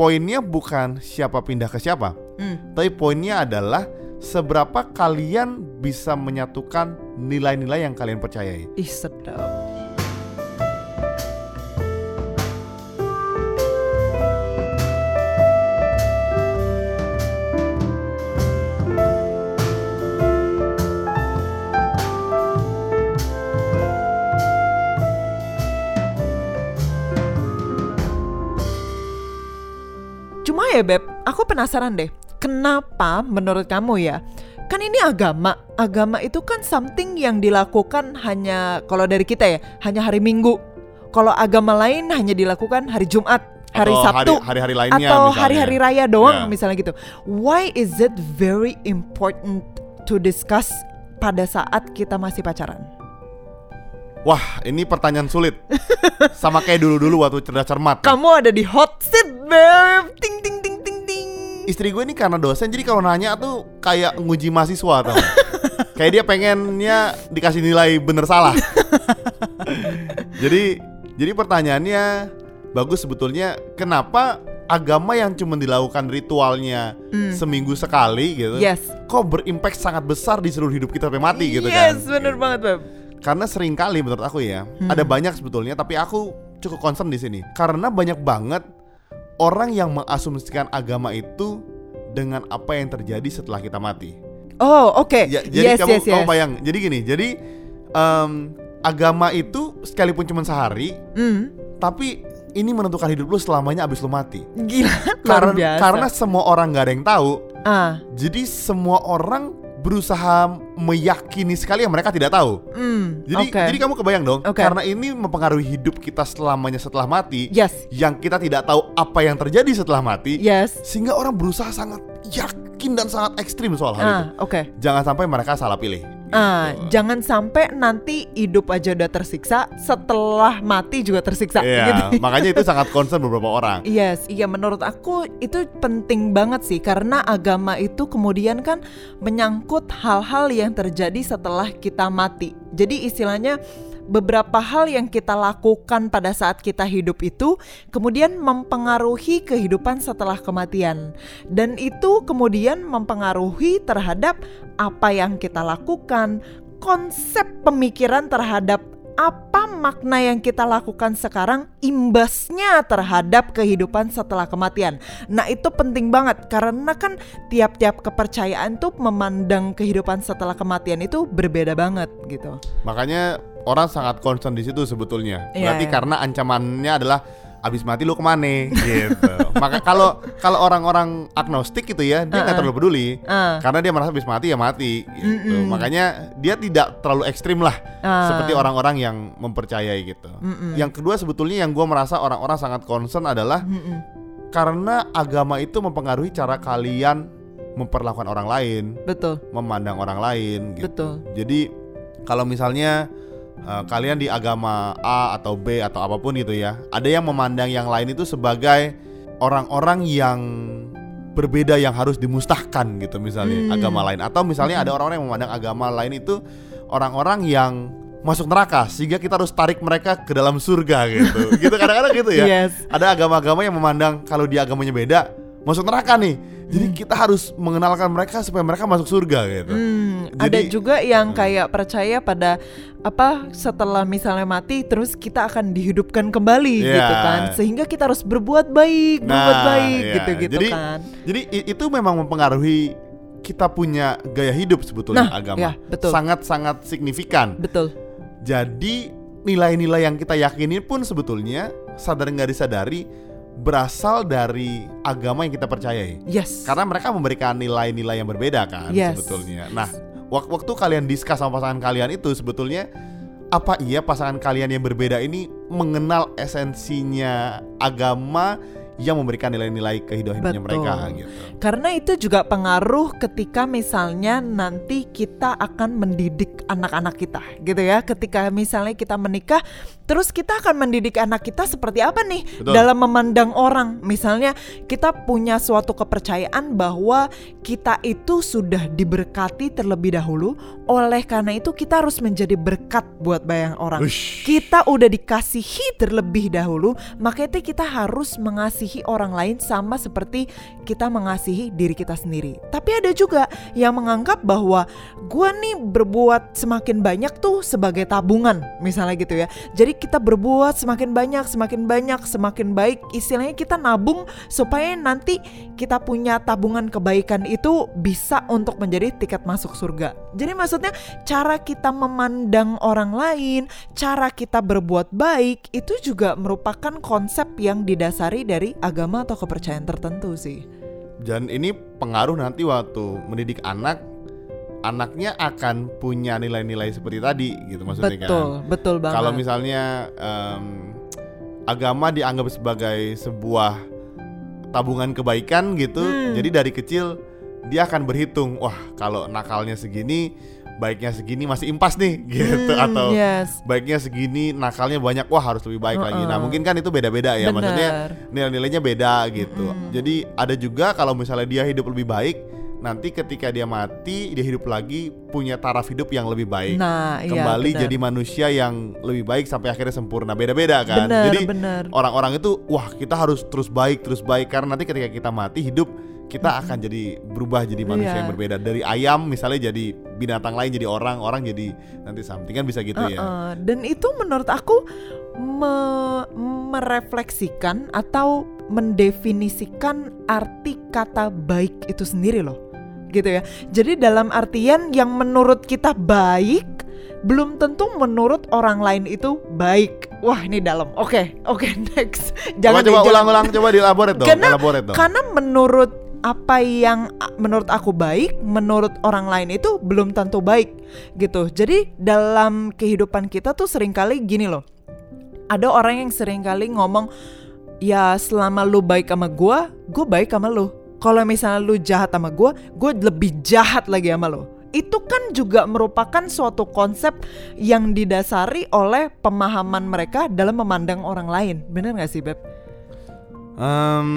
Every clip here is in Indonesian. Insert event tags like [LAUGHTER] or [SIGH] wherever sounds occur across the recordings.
poinnya bukan siapa pindah ke siapa, Hmm. tapi poinnya adalah seberapa kalian bisa menyatukan nilai-nilai yang kalian percayai. Ih sedap. Ya Beb, aku penasaran deh. Kenapa menurut kamu ya? Kan ini agama. Agama itu kan something yang dilakukan hanya kalau dari kita ya, hanya hari Minggu. Kalau agama lain hanya dilakukan hari Jumat, hari Atau Sabtu, hari-hari lainnya atau hari-hari raya doang Ya. misalnya gitu. Why is it very important to discuss pada saat kita masih pacaran? Wah, ini pertanyaan sulit. [LAUGHS] Sama kayak dulu-dulu waktu cerdas cermat. Kamu ada di hot seat, Beb. Ting ting ting ting ting. Istri gue ini karena dosen, jadi kalau nanya tuh kayak nguji mahasiswa tau. [LAUGHS] kayak dia pengennya dikasih nilai bener salah. [LAUGHS] jadi jadi pertanyaannya bagus sebetulnya kenapa agama yang cuma dilakukan ritualnya seminggu sekali gitu. Yes. kok berimpact sangat besar di seluruh hidup kita sampai mati gitu kan Yes, bener banget, Beb. Karena sering kali menurut aku ya Hmm. ada banyak sebetulnya tapi aku cukup concern di sini karena banyak banget orang yang mengasumsikan agama itu dengan apa yang terjadi setelah kita mati. Oh, oke. Ya, jadi yes, kamu, yes, kamu yes. bayang, jadi gini, jadi em, agama itu sekalipun cuma sehari, Hmm, tapi ini menentukan hidup lu selamanya abis lu mati. gila, [LAUGHS] luar Karena biasa. karena semua orang nggak ada yang tahu, ah, jadi semua orang berusaha meyakini sekali yang mereka tidak tahu. hmm, Jadi oke. jadi kamu kebayang dong, Oke. karena ini mempengaruhi hidup kita selamanya setelah mati, Yes, yang kita tidak tahu apa yang terjadi setelah mati, yes. sehingga orang berusaha sangat yakin dan sangat ekstrim soal hal itu. Ah, oke. Jangan sampai mereka salah pilih. Ah, Gitu. jangan sampai nanti hidup aja udah tersiksa, setelah mati juga tersiksa. Iya, gitu. [LAUGHS] [LAUGHS] makanya itu sangat concern beberapa orang. Yes, iya menurut aku itu penting banget sih karena agama itu kemudian kan menyangkut hal-hal yang terjadi setelah kita mati. Jadi istilahnya beberapa hal yang kita lakukan pada saat kita hidup itu kemudian mempengaruhi kehidupan setelah kematian. Dan itu kemudian mempengaruhi terhadap apa yang kita lakukan, konsep pemikiran terhadap apa makna yang kita lakukan sekarang imbasnya terhadap kehidupan setelah kematian. Nah, itu penting banget karena kan tiap-tiap kepercayaan tuh memandang kehidupan setelah kematian itu berbeda banget gitu. Makanya orang sangat concern di situ sebetulnya. Iya, Berarti iya. karena ancamannya adalah abis mati lu ke mana gitu. Maka kalau kalau orang-orang agnostik gitu ya, dia nggak Uh-uh. terlalu peduli. Ah. Karena dia merasa abis mati ya mati gitu. Mm-mm. Makanya dia tidak terlalu ekstrim lah Ah. seperti orang-orang yang mempercayai gitu. Mm-mm. Yang kedua sebetulnya yang gua merasa orang-orang sangat concern adalah Mm-mm. karena agama itu mempengaruhi cara kalian memperlakukan orang lain, Betul, memandang orang lain gitu. betul. Jadi kalau misalnya uh, kalian di agama A atau B atau apa pun gitu ya, ada yang memandang yang lain itu sebagai orang-orang yang berbeda yang harus dimustahkan gitu misalnya Hmm. agama lain atau misalnya ada orang-orang yang memandang agama lain itu orang-orang yang masuk neraka sehingga kita harus tarik mereka ke dalam surga gitu. [LAUGHS] gitu kadang-kadang gitu ya. Yes. Ada agama-agama yang memandang kalau di agamanya beda masuk neraka nih. Jadi kita harus mengenalkan mereka supaya mereka masuk surga gitu. Hmm, ada Jadi- juga yang kayak percaya pada apa setelah misalnya mati terus kita akan dihidupkan kembali Iya. gitu kan sehingga kita harus berbuat baik berbuat Nah, baik iya. gitu-gitu Jadi- kan Jadi itu memang mempengaruhi kita punya gaya hidup sebetulnya Nah, agama. ya, betul. Sangat-sangat signifikan. betul Jadi nilai-nilai yang kita yakini pun sebetulnya sadar nggak disadari berasal dari agama yang kita percayai. yes Karena mereka memberikan nilai-nilai yang berbeda kan Yes. sebetulnya. Nah, wak- waktu kalian diskus sama pasangan kalian itu sebetulnya apa iya pasangan kalian yang berbeda ini mengenal esensinya agama yang memberikan nilai-nilai kehidupan hidupnya Betul. mereka gitu. Karena itu juga pengaruh ketika misalnya nanti kita akan mendidik anak-anak kita gitu ya. Ketika misalnya kita menikah, terus kita akan mendidik anak kita seperti apa nih Betul. dalam memandang orang. Misalnya kita punya suatu kepercayaan bahwa kita itu sudah diberkati terlebih dahulu oleh karena itu kita harus menjadi berkat buat banyak orang. Ush. Kita udah dikasihi terlebih dahulu, makanya kita harus mengasihi orang lain sama seperti kita mengasihi diri kita sendiri. Tapi ada juga yang menganggap bahwa gua nih berbuat semakin banyak tuh sebagai tabungan, misalnya gitu ya. Jadi kita berbuat semakin banyak, semakin banyak, semakin baik. Istilahnya kita nabung supaya nanti kita punya tabungan kebaikan itu bisa untuk menjadi tiket masuk surga. Jadi maksudnya cara kita memandang orang lain, cara kita berbuat baik itu juga merupakan konsep yang didasari dari agama atau kepercayaan tertentu sih. Dan ini pengaruh nanti waktu mendidik anak anaknya akan punya nilai-nilai seperti tadi gitu maksudnya betul, kan. betul banget. Kalau misalnya em, agama dianggap sebagai sebuah tabungan kebaikan gitu, Hmm. jadi dari kecil dia akan berhitung, wah kalau nakalnya segini, baiknya segini masih impas nih [LAUGHS] gitu Hmm, atau yes. baiknya segini, nakalnya banyak, wah harus lebih baik lagi. Nah mungkin kan itu beda-beda ya, maksudnya Bener. nilai-nilainya beda gitu. Mm-mm. Jadi ada juga kalau misalnya dia hidup lebih baik, nanti ketika dia mati dia hidup lagi punya taraf hidup yang lebih baik. Nah, iya, Kembali bener. jadi manusia yang lebih baik sampai akhirnya sempurna. Beda-beda kan. Bener, jadi orang-orang itu wah kita harus terus baik terus baik karena nanti ketika kita mati hidup kita akan jadi berubah jadi manusia Iya. yang berbeda dari ayam misalnya jadi binatang lain jadi orang orang jadi nanti something kan bisa gitu ya Uh-uh. Dan itu menurut aku me- merefleksikan atau mendefinisikan arti kata baik itu sendiri loh. Gitu ya. Jadi dalam artian yang menurut kita baik belum tentu menurut orang lain itu baik. Wah, ini dalam. Oke, oke [LAUGHS] next. coba Jangan coba ulang-ulang coba dielaborate dong Karena- elaborate dong Karena menurut apa yang menurut aku baik, menurut orang lain itu belum tentu baik gitu. Jadi dalam kehidupan kita tuh sering kali gini loh. Ada orang yang sering kali ngomong, ya selama lu baik sama gua, gua baik sama lu. Kalau misalnya lu jahat sama gua, gua lebih jahat lagi sama lu. Itu kan juga merupakan suatu konsep yang didasari oleh pemahaman mereka dalam memandang orang lain. Bener gak sih, Beb? Em,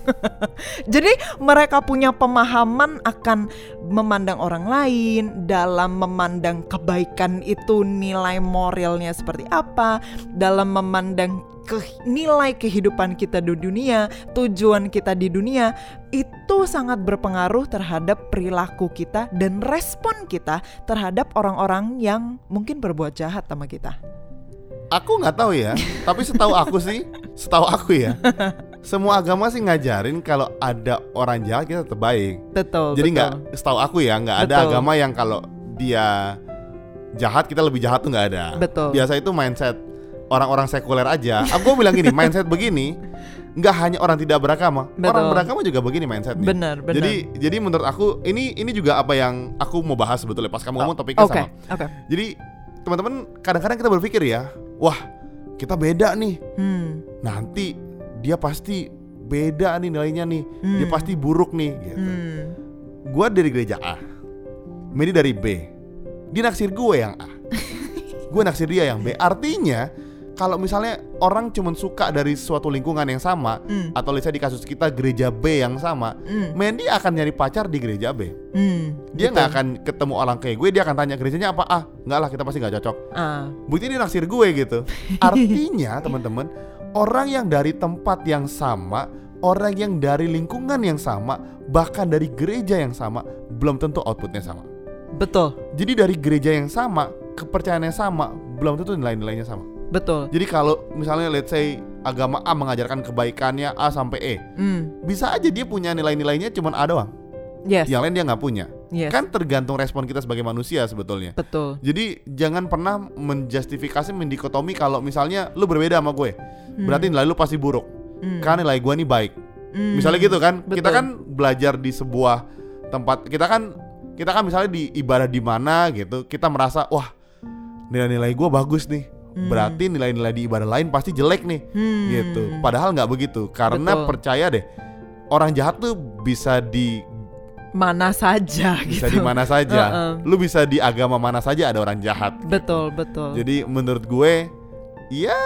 [LAUGHS] Jadi mereka punya pemahaman akan memandang orang lain dalam memandang kebaikan itu nilai moralnya seperti apa, dalam memandang ke- nilai kehidupan kita di dunia, tujuan kita di dunia itu sangat berpengaruh terhadap perilaku kita dan respon kita terhadap orang-orang yang mungkin berbuat jahat sama kita. Aku nggak tahu ya tapi setahu aku sih setahu aku ya semua agama sih ngajarin kalau ada orang jahat kita tetap baik Betul. Jadi nggak, setahu aku ya nggak ada agama yang kalau dia jahat kita lebih jahat tuh nggak ada. Betul. Biasa itu mindset orang-orang sekuler aja. Aku bilang gini, mindset begini nggak hanya orang tidak beragama, Betul. orang beragama juga begini mindsetnya. Benar, benar. Jadi jadi menurut aku ini ini juga apa yang aku mau bahas sebetulnya pas kamu ngomong topiknya Oke, sama. oke. Jadi teman-teman kadang-kadang kita berpikir ya, wah kita beda nih. Hmm. Nanti dia pasti beda nih nilainya nih. Dia Hmm. pasti buruk nih gitu Hmm. gue dari gereja A, Medi dari B, dia naksir gue yang A, [LAUGHS] gue naksir dia yang B. Artinya kalau misalnya orang cuma suka dari suatu lingkungan yang sama, Hmm. atau misalnya di kasus kita gereja B yang sama, Hmm. Mandy akan nyari pacar di gereja B. Hmm. Dia nggak akan ketemu orang kayak gue, dia akan tanya gerejanya apa? Ah, nggak lah kita pasti nggak cocok. Ah, Buktinya dia naksir gue gitu. [LAUGHS] Artinya teman-teman, orang yang dari tempat yang sama, orang yang dari lingkungan yang sama, bahkan dari gereja yang sama, belum tentu outputnya sama. betul, Jadi dari gereja yang sama, kepercayaan yang sama, belum tentu nilai-nilainya sama. Betul. Jadi kalau misalnya let's say agama A mengajarkan kebaikannya A sampai E, Hmm. bisa aja dia punya nilai-nilainya cuma A doang. Yes. Yang lain dia nggak punya. yes. Kan tergantung respon kita sebagai manusia sebetulnya. betul. Jadi jangan pernah menjustifikasi mendikotomi kalau misalnya lu berbeda sama gue, berarti nilai lu pasti buruk. Hmm. Karena nilai gue nih baik. Hmm. Misalnya gitu kan, kita Betul. kan belajar di sebuah tempat, kita kan kita kan misalnya di ibadah di mana gitu, kita merasa wah nilai-nilai gue bagus nih. Berarti nilai-nilai di ibadah lain pasti jelek nih, Hmm. gitu. Padahal nggak begitu, karena Betul. percaya deh, orang jahat tuh bisa di mana saja bisa gitu. di mana saja. Uh-uh. Lu bisa di agama mana saja ada orang jahat. Betul, betul. Jadi menurut gue ya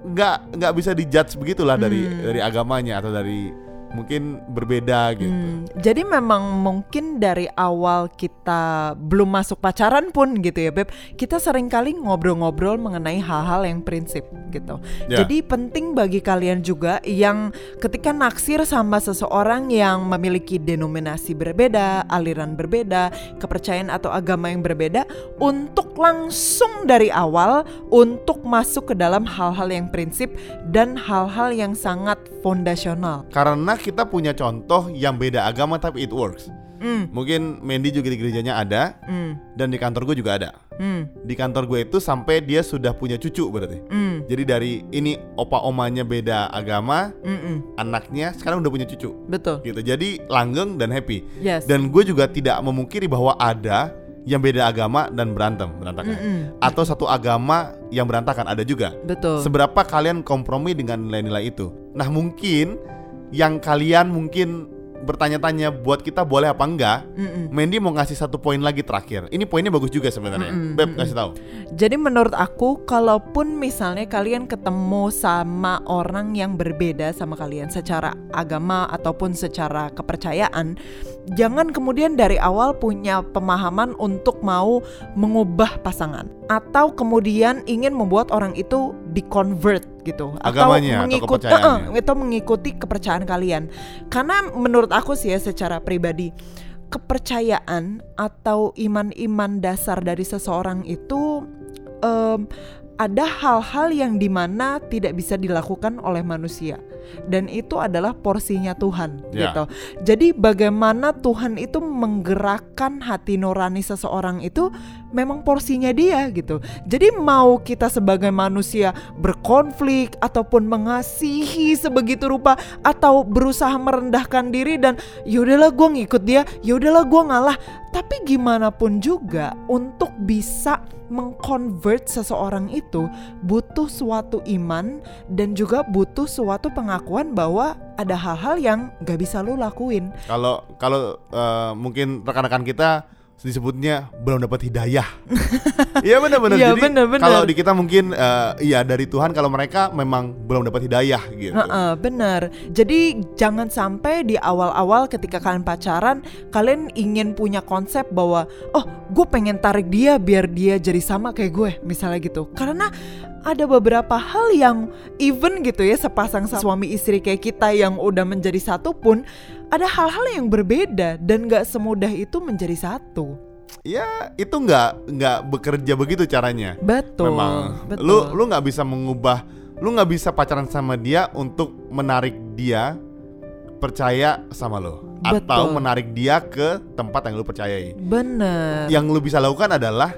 nggak nggak bisa dijudge begitulah dari Hmm. dari agamanya atau dari mungkin berbeda gitu. Hmm, jadi memang mungkin dari awal kita belum masuk pacaran pun gitu ya Beb Kita sering kali ngobrol-ngobrol mengenai hal-hal yang prinsip gitu Ya. Jadi penting bagi kalian juga yang ketika naksir sama seseorang yang memiliki denominasi berbeda, aliran berbeda, kepercayaan atau agama yang berbeda Untuk langsung dari awal untuk masuk ke dalam hal-hal yang prinsip dan hal-hal yang sangat fondasional Karena kita punya contoh yang beda agama tapi it works. Hmm, Mungkin Mandy juga di gerejanya ada hmm, dan di kantor gue juga ada. hmm, Di kantor gue itu sampai dia sudah punya cucu berarti. hmm, Jadi dari ini opa omanya beda agama, hmm. anaknya sekarang udah punya cucu. Betul. Gitu. Jadi langgeng dan happy. Yes. Dan gue juga tidak memungkiri bahwa ada yang beda agama dan berantem berantakan. Mm-mm. Atau satu agama yang berantakan ada juga. Betul. Seberapa kalian kompromi dengan nilai-nilai itu? Nah mungkin yang kalian mungkin bertanya-tanya buat kita boleh apa enggak? Mm-mm. Mandy mau ngasih satu poin lagi terakhir. Ini poinnya bagus juga sebenarnya. Mm-mm, Beb kasih tahu. Jadi menurut aku kalaupun misalnya kalian ketemu sama orang yang berbeda sama kalian secara agama ataupun secara kepercayaan, jangan kemudian dari awal punya pemahaman untuk mau mengubah pasangan atau kemudian ingin membuat orang itu di-convert gitu Agamanya atau mengikut kepercayaannya. Eh, eh, atau mengikuti kepercayaan kalian. Karena menurut aku sih ya secara pribadi kepercayaan atau iman-iman dasar dari seseorang itu em, ada hal-hal yang di mana tidak bisa dilakukan oleh manusia dan itu adalah porsinya Tuhan Ya. gitu. Jadi bagaimana Tuhan itu menggerakkan hati nurani seseorang itu memang porsinya dia gitu. Jadi mau kita sebagai manusia berkonflik ataupun mengasihi sebegitu rupa atau berusaha merendahkan diri dan yaudahlah gue ngikut dia, yaudahlah gue ngalah. Tapi gimana pun juga untuk bisa mengconvert seseorang itu butuh suatu iman dan juga butuh suatu pengakuan bahwa ada hal-hal yang gak bisa lu lakuin. Kalau kalau eh, mungkin rekan-rekan kita disebutnya belum dapat hidayah. [LAUGHS] Iya benar-benar. Iya, benar-benar. kalau di kita mungkin eh, iya dari Tuhan kalau mereka memang belum dapat hidayah gitu. Heeh, benar. Jadi jangan sampai di awal-awal ketika kalian pacaran, kalian ingin punya konsep bahwa oh, gue pengen tarik dia biar dia jadi sama kayak gue, misalnya gitu. Karena ada beberapa hal yang even gitu ya sepasang suami istri kayak kita yang udah menjadi satu pun ada hal-hal yang berbeda dan gak semudah itu menjadi satu. Ya itu nggak nggak bekerja begitu caranya. Betul. Memang betul. lu lu nggak bisa mengubah, lu nggak bisa pacaran sama dia untuk menarik dia percaya sama lo atau menarik dia ke tempat yang lu percayai. Bener. Yang lu bisa lakukan adalah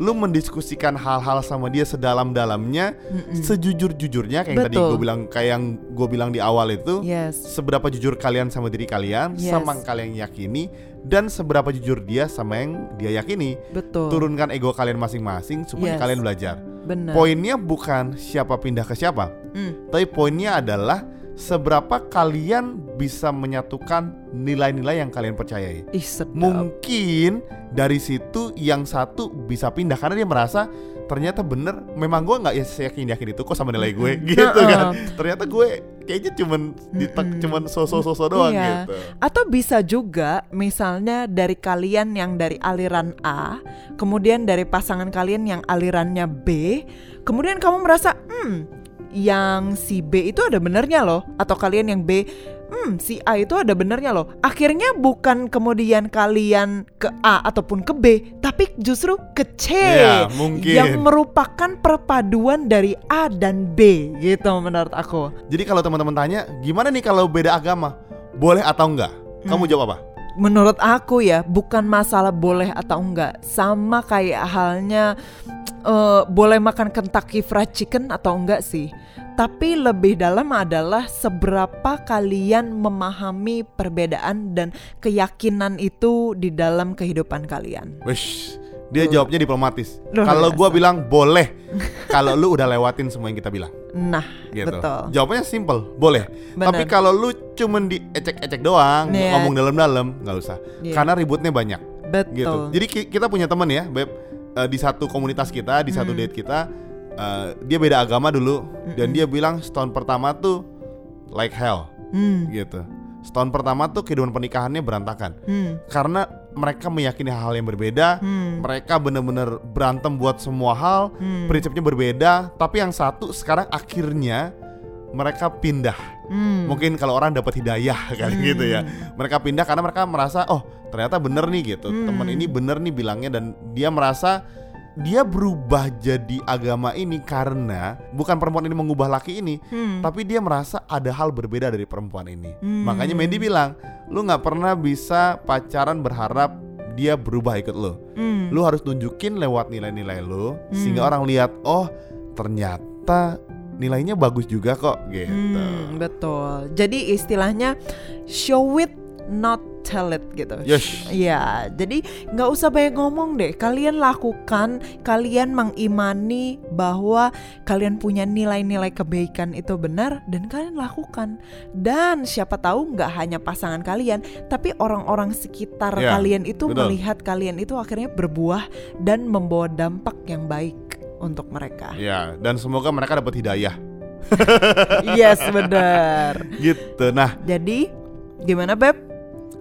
lu mendiskusikan hal-hal sama dia sedalam-dalamnya, sejujur-jujurnya kayak yang tadi Betul. gue bilang kayak yang gue bilang di awal itu. Yes. Seberapa jujur kalian sama diri kalian, Yes. sama yang kalian yakini, dan seberapa jujur dia sama yang dia yakini. Betul. Turunkan ego kalian masing-masing supaya Yes. kalian belajar. Bener. Poinnya bukan siapa pindah ke siapa, Hmm. tapi poinnya adalah seberapa kalian bisa menyatukan nilai-nilai yang kalian percayai. Ih, sedap. Mungkin dari situ yang satu bisa pindah karena dia merasa ternyata bener memang gue nggak ya yakin yakin itu kok sama nilai gue gitu kan ternyata gue kayaknya cuman ditek Mm-mm. cuman sosok-sosok doang Iya. gitu Atau bisa juga misalnya dari kalian yang dari aliran A, kemudian dari pasangan kalian yang alirannya B, kemudian kamu merasa, hmm, yang si B itu ada benernya loh, atau kalian yang B, hmm, si A itu ada benernya loh. Akhirnya bukan kemudian kalian ke A ataupun ke B, tapi justru ke C, Iya, mungkin. yang merupakan perpaduan dari A dan B, gitu menurut aku. jadi kalau teman-teman tanya gimana nih kalau beda agama boleh atau enggak kamu Hmm. jawab apa Menurut aku ya, bukan masalah boleh atau enggak. Sama kayak halnya eh, boleh makan Kentucky Fried Chicken atau enggak sih. Tapi lebih dalam adalah seberapa kalian memahami perbedaan dan keyakinan itu di dalam kehidupan kalian. Wish dia jawabnya diplomatis kalau gua bilang boleh [LAUGHS] kalau lu udah lewatin semua yang kita bilang Nah, gitu betul. jawabannya simple boleh Bener. tapi kalau lu cuman diecek-ecek doang Iya. ngomong dalam-dalam nggak usah Iya. karena ributnya banyak Betul. gitu. Jadi ki- kita punya temen ya, beb eh, di satu komunitas kita, di satu Hmm. date kita, eh, dia beda agama dulu dan Mm-mm. dia bilang setahun pertama tuh like hell Hmm. gitu. setahun pertama tuh kehidupan pernikahannya berantakan Hmm. karena mereka meyakini hal-hal yang berbeda. Hmm. Mereka bener-bener berantem buat semua hal, Hmm. prinsipnya berbeda. Tapi yang satu sekarang akhirnya mereka pindah. Hmm. Mungkin kalau orang dapat hidayah [LAUGHS] kan gitu ya. Mereka pindah karena mereka merasa oh ternyata bener nih gitu. Hmm. Teman ini bener nih bilangnya dan dia merasa dia berubah jadi agama ini karena bukan perempuan ini mengubah laki ini, Hmm. tapi dia merasa ada hal berbeda dari perempuan ini. Hmm. Makanya Mandy bilang, lu nggak pernah bisa pacaran berharap dia berubah ikut lu. Hmm. Lu harus tunjukin lewat nilai-nilai lu sehingga Hmm. orang lihat, oh ternyata nilainya bagus juga kok gitu. Hmm, betul. Jadi istilahnya show it not tell it gitu. Yes. Iya, jadi nggak usah banyak ngomong deh. Kalian lakukan, kalian mengimani bahwa kalian punya nilai-nilai kebaikan itu benar dan kalian lakukan. Dan siapa tahu nggak hanya pasangan kalian, tapi orang-orang sekitar Ya, kalian itu betul. melihat kalian itu akhirnya berbuah dan membawa dampak yang baik untuk mereka. Ya, dan semoga mereka dapat hidayah. yes, benar. [LAUGHS] Gitu. Nah, Jadi gimana Beb?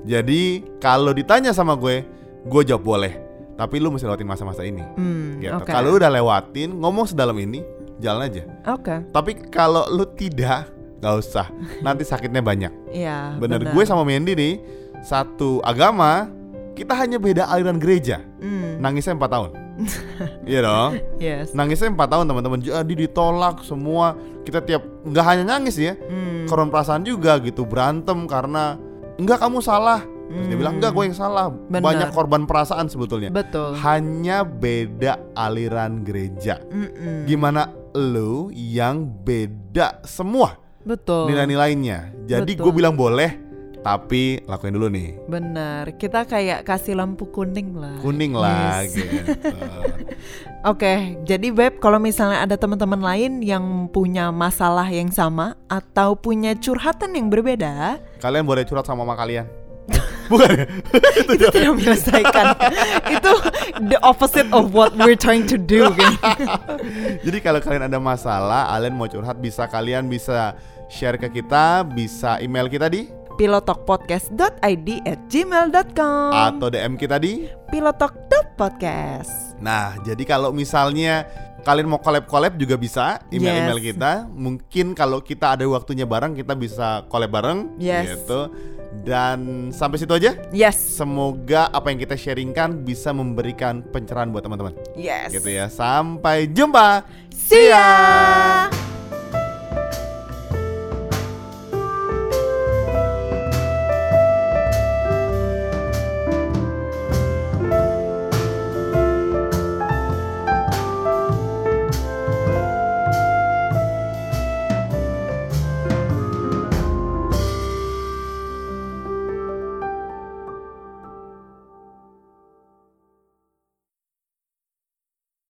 Jadi kalau ditanya sama gue, gue jawab boleh. Tapi lu mesti lewatin masa-masa ini. Hmm, Gitu. oke. Kalau udah lewatin, ngomong sedalam ini, jalan aja. Oke. Tapi kalau lu tidak, nggak usah. Nanti sakitnya banyak. [LAUGHS] Iya, Bener. benar. Gue sama Mandy nih satu agama, kita hanya beda aliran gereja. Hmm, Nangisnya 4 tahun. [LAUGHS] Iya dong. yes. Nangisnya 4 tahun teman-teman. Jadi ditolak semua. Kita tiap nggak hanya nangis ya, Hmm, korban perasaan juga gitu berantem karena enggak kamu salah. Terus dia bilang enggak gue yang salah. Benar. Banyak korban perasaan sebetulnya. betul. Hanya beda aliran gereja. Mm-mm. Gimana lu yang beda semua Betul. nilai-nilainya. Jadi gue bilang boleh, tapi lakuin dulu nih. Benar. Kita kayak kasih lampu kuning lah. Kuning lah Yes. gitu. [LAUGHS] Oke, jadi Beb, kalau misalnya ada teman-teman lain yang punya masalah yang sama atau punya curhatan yang berbeda, Kalian boleh curhat sama mama kalian. [LAUGHS] Bukan ya? itu tidak menyelesaikan. [LAUGHS] itu the opposite of what we're trying to do. kayaknya. Jadi kalau kalian ada masalah, kalian mau curhat bisa kalian bisa share ke kita, bisa email kita di pilotokpodcast.id at gmail.com atau DM kita di. pilotok.podcast Nah, jadi kalau misalnya kalian mau collab-collab juga bisa email-email Yes. kita. Mungkin kalau kita ada waktunya bareng kita bisa collab bareng Yes. gitu. Dan sampai situ aja. Yes, Semoga apa yang kita sharingkan bisa memberikan pencerahan buat teman-teman. yes Gitu ya. Sampai jumpa. See ya